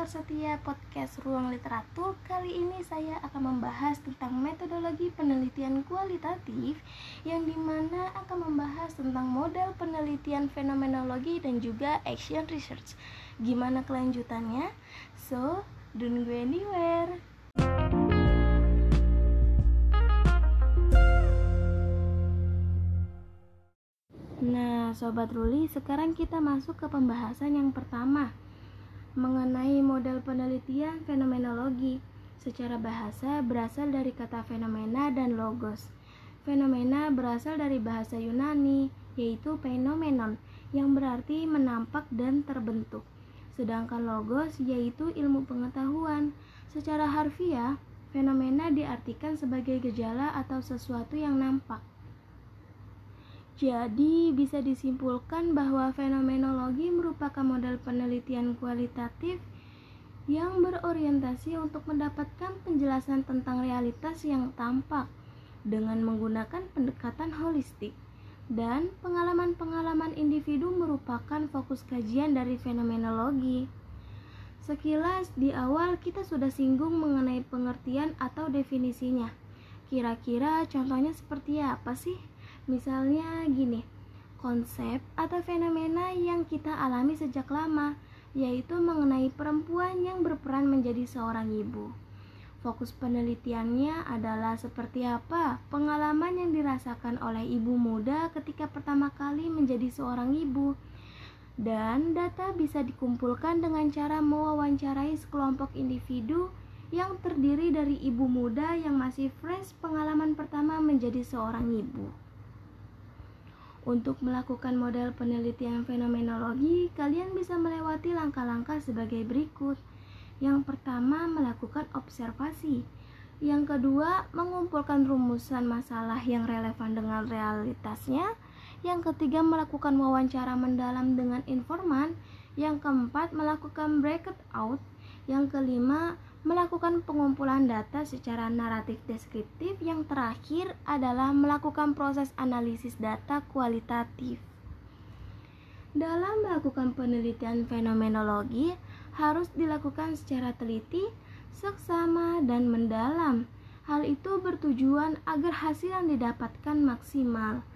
pendengar setia podcast Ruang Literatur. Kali ini saya akan membahas tentang metodologi penelitian kualitatif yang di mana akan membahas tentang model penelitian fenomenologi dan juga action research. Gimana kelanjutannya? So, don't go anywhere. Nah, Sobat Ruli, sekarang kita masuk ke pembahasan yang pertama mengenai model penelitian fenomenologi. Secara bahasa berasal dari kata fenomena dan logos. Fenomena berasal dari bahasa Yunani, yaitu phenomenon, yang berarti menampak dan terbentuk. Sedangkan logos yaitu ilmu pengetahuan. Secara harfiah, fenomena diartikan sebagai gejala atau sesuatu yang nampak. Jadi, bisa disimpulkan bahwa fenomenologi merupakan model penelitian kualitatif yang berorientasi untuk mendapatkan penjelasan tentang realitas yang tampak dengan menggunakan pendekatan holistik. Dan pengalaman-pengalaman individu merupakan fokus kajian dari fenomenologi. Sekilas di awal kita sudah singgung mengenai pengertian atau definisinya. Kira-kira contohnya seperti apa sih? Misalnya gini, konsep atau fenomena yang kita alami sejak lama, yaitu mengenai perempuan yang berperan menjadi seorang ibu. Fokus penelitiannya adalah seperti apa pengalaman yang dirasakan oleh ibu muda ketika pertama kali menjadi seorang ibu. Dan data bisa dikumpulkan dengan cara mewawancarai sekelompok individu yang terdiri dari ibu muda yang masih fresh pengalaman pertama menjadi seorang ibu. Untuk melakukan model penelitian fenomenologi, kalian bisa melewati langkah-langkah sebagai berikut. Yang pertama, melakukan observasi. Yang kedua, mengumpulkan rumusan masalah yang relevan dengan realitasnya. Yang ketiga, melakukan wawancara mendalam dengan informan. Yang keempat, melakukan breakout. Yang kelima, melakukan pengumpulan data secara naratif deskriptif. Yang terakhir adalah melakukan proses analisis data kualitatif. Dalam melakukan penelitian fenomenologi harus dilakukan secara teliti, seksama, dan mendalam. Hal itu bertujuan agar hasil yang didapatkan maksimal.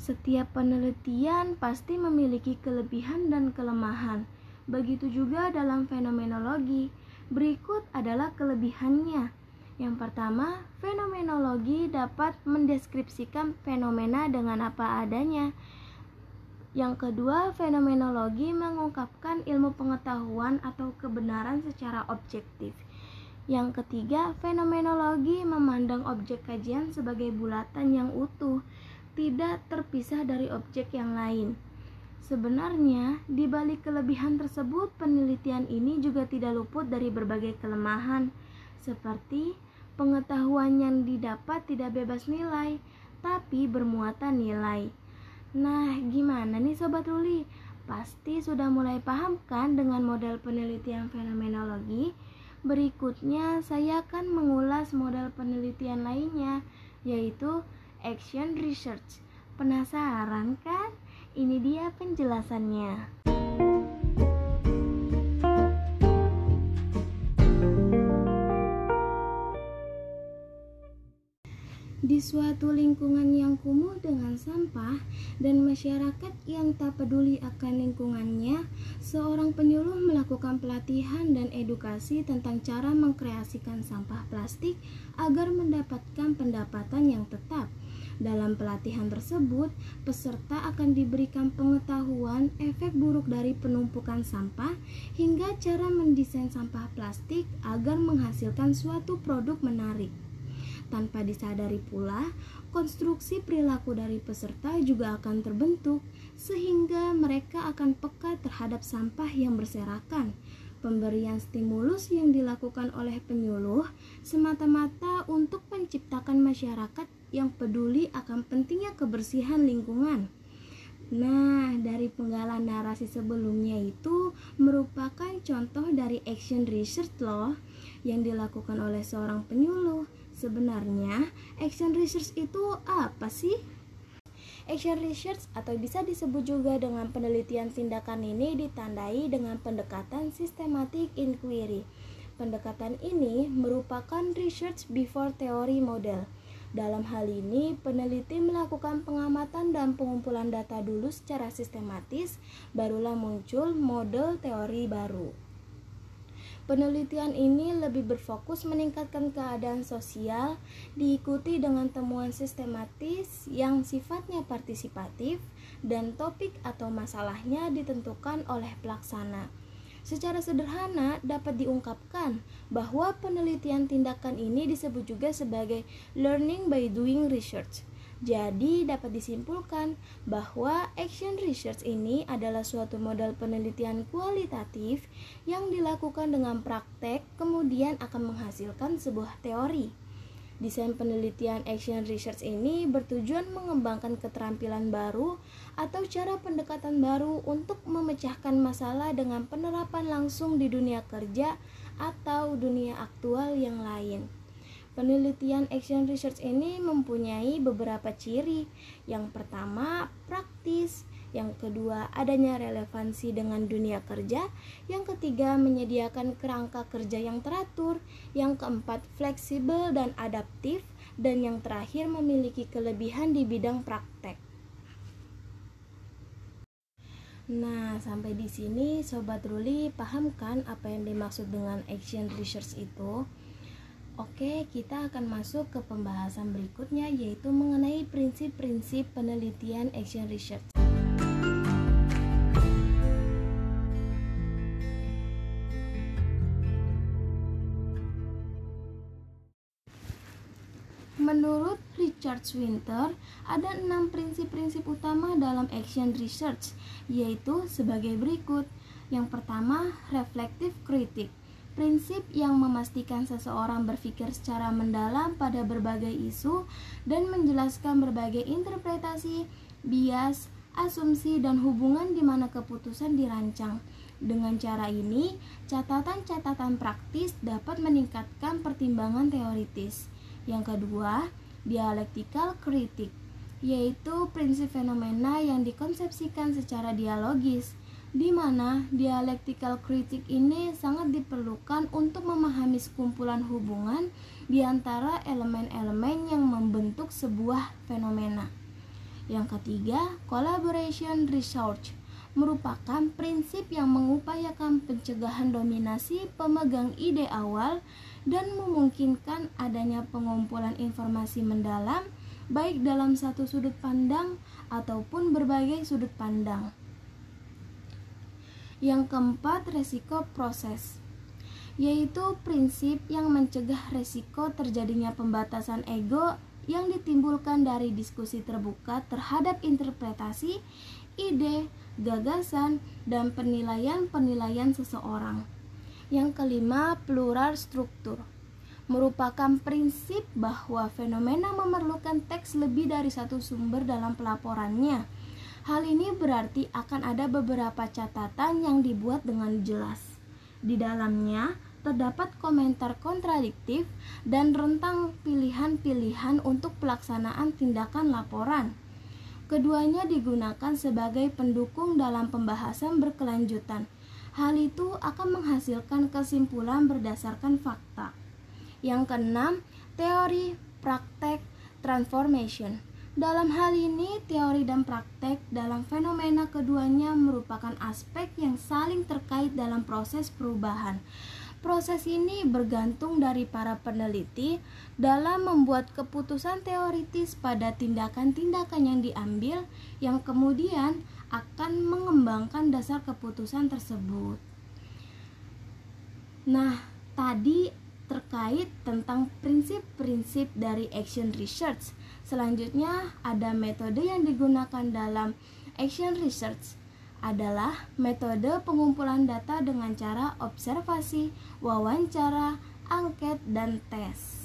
Setiap penelitian pasti memiliki kelebihan dan kelemahan. Begitu juga dalam fenomenologi Berikut adalah kelebihannya. Yang pertama, fenomenologi dapat mendeskripsikan fenomena dengan apa adanya. Yang kedua, fenomenologi mengungkapkan ilmu pengetahuan atau kebenaran secara objektif. Yang ketiga, fenomenologi memandang objek kajian sebagai bulatan yang utuh, tidak terpisah dari objek yang lain. Sebenarnya, di balik kelebihan tersebut, penelitian ini juga tidak luput dari berbagai kelemahan, seperti pengetahuan yang didapat tidak bebas nilai, tapi bermuatan nilai. Nah, gimana nih Sobat Ruli? Pasti sudah mulai paham kan dengan model penelitian fenomenologi? Berikutnya, saya akan mengulas model penelitian lainnya, yaitu action research. Penasaran kan? Ini dia penjelasannya. Di suatu lingkungan yang kumuh dengan sampah dan masyarakat yang tak peduli akan lingkungannya, seorang penyuluh melakukan pelatihan dan edukasi tentang cara mengkreasikan sampah plastik agar mendapatkan pendapatan yang tetap. Dalam pelatihan tersebut, peserta akan diberikan pengetahuan efek buruk dari penumpukan sampah hingga cara mendesain sampah plastik agar menghasilkan suatu produk menarik. Tanpa disadari pula, konstruksi perilaku dari peserta juga akan terbentuk, sehingga mereka akan peka terhadap sampah yang berserakan. Pemberian stimulus yang dilakukan oleh penyuluh semata-mata untuk menciptakan masyarakat yang peduli akan pentingnya kebersihan lingkungan. Nah, dari penggalan narasi sebelumnya itu merupakan contoh dari action research loh yang dilakukan oleh seorang penyuluh. Sebenarnya, action research itu apa sih? Action research atau bisa disebut juga dengan penelitian tindakan ini ditandai dengan pendekatan systematic inquiry. Pendekatan ini merupakan research before theory model. Dalam hal ini, peneliti melakukan pengamatan dan pengumpulan data dulu secara sistematis, barulah muncul model teori baru. Penelitian ini lebih berfokus meningkatkan keadaan sosial, diikuti dengan temuan sistematis yang sifatnya partisipatif, dan topik atau masalahnya ditentukan oleh pelaksana. Secara sederhana dapat diungkapkan bahwa penelitian tindakan ini disebut juga sebagai learning by doing research jadi dapat disimpulkan bahwa action research ini adalah suatu model penelitian kualitatif yang dilakukan dengan praktek kemudian akan menghasilkan sebuah teori. Desain penelitian action research ini bertujuan mengembangkan keterampilan baru atau cara pendekatan baru untuk memecahkan masalah dengan penerapan langsung di dunia kerja atau dunia aktual yang lain. Penelitian action research ini mempunyai beberapa ciri. Yang pertama, praktis. Yang kedua, adanya relevansi dengan dunia kerja. Yang ketiga, menyediakan kerangka kerja yang teratur. Yang keempat, fleksibel dan adaptif. Dan yang terakhir, memiliki kelebihan di bidang praktek. Nah, sampai di sini Sobat Ruli paham kan apa yang dimaksud dengan action research itu? Oke, kita akan masuk ke pembahasan berikutnya yaitu mengenai prinsip-prinsip penelitian action research. Richard Winter, ada enam prinsip-prinsip utama dalam action research, yaitu sebagai berikut. Yang pertama, reflective critic prinsip yang memastikan seseorang berpikir secara mendalam pada berbagai isu dan menjelaskan berbagai interpretasi, bias, asumsi, dan hubungan di mana keputusan dirancang. Dengan cara ini, catatan-catatan praktis dapat meningkatkan pertimbangan teoritis. Yang kedua, dialektikal kritik, yaitu prinsip fenomena yang dikonsepsikan secara dialogis di mana dialektikal kritik ini sangat diperlukan untuk memahami sekumpulan hubungan di antara elemen-elemen yang membentuk sebuah fenomena. Yang ketiga, collaboration research merupakan prinsip yang mengupayakan pencegahan dominasi pemegang ide awal dan memungkinkan adanya pengumpulan informasi mendalam baik dalam satu sudut pandang ataupun berbagai sudut pandang. Yang keempat, resiko proses yaitu prinsip yang mencegah resiko terjadinya pembatasan ego yang ditimbulkan dari diskusi terbuka terhadap interpretasi, ide, gagasan, dan penilaian-penilaian seseorang. Yang kelima, plural struktur merupakan prinsip bahwa fenomena memerlukan teks lebih dari satu sumber dalam pelaporannya Hal ini berarti akan ada beberapa catatan yang dibuat dengan jelas. Di dalamnya terdapat komentar kontradiktif dan rentang pilihan-pilihan untuk pelaksanaan tindakan laporan. Keduanya digunakan sebagai pendukung dalam pembahasan berkelanjutan. Hal itu akan menghasilkan kesimpulan berdasarkan fakta. Yang keenam, teori praktek transformation. Dalam hal ini, teori dan praktek dalam fenomena keduanya merupakan aspek yang saling terkait dalam proses perubahan. Proses ini bergantung dari para peneliti dalam membuat keputusan teoritis pada tindakan-tindakan yang diambil, yang kemudian akan mengembangkan dasar keputusan tersebut. Nah, tadi terkait tentang prinsip-prinsip dari action research Selanjutnya, ada metode yang digunakan dalam action research adalah metode pengumpulan data dengan cara observasi, wawancara, angket, dan tes.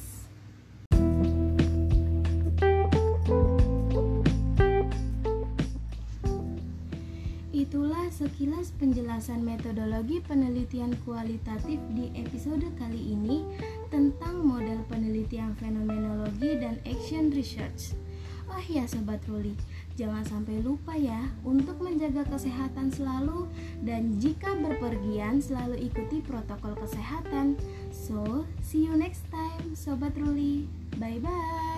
Itulah sekilas penjelasan metodologi penelitian kualitatif di episode kali ini tentang model penelitian fenomenologi dan action research. Oh ya Sobat Ruli, Jangan sampai lupa ya untuk menjaga kesehatan selalu dan jika berpergian selalu ikuti protokol kesehatan. So, see you next time, Sobat Ruli. Bye-bye.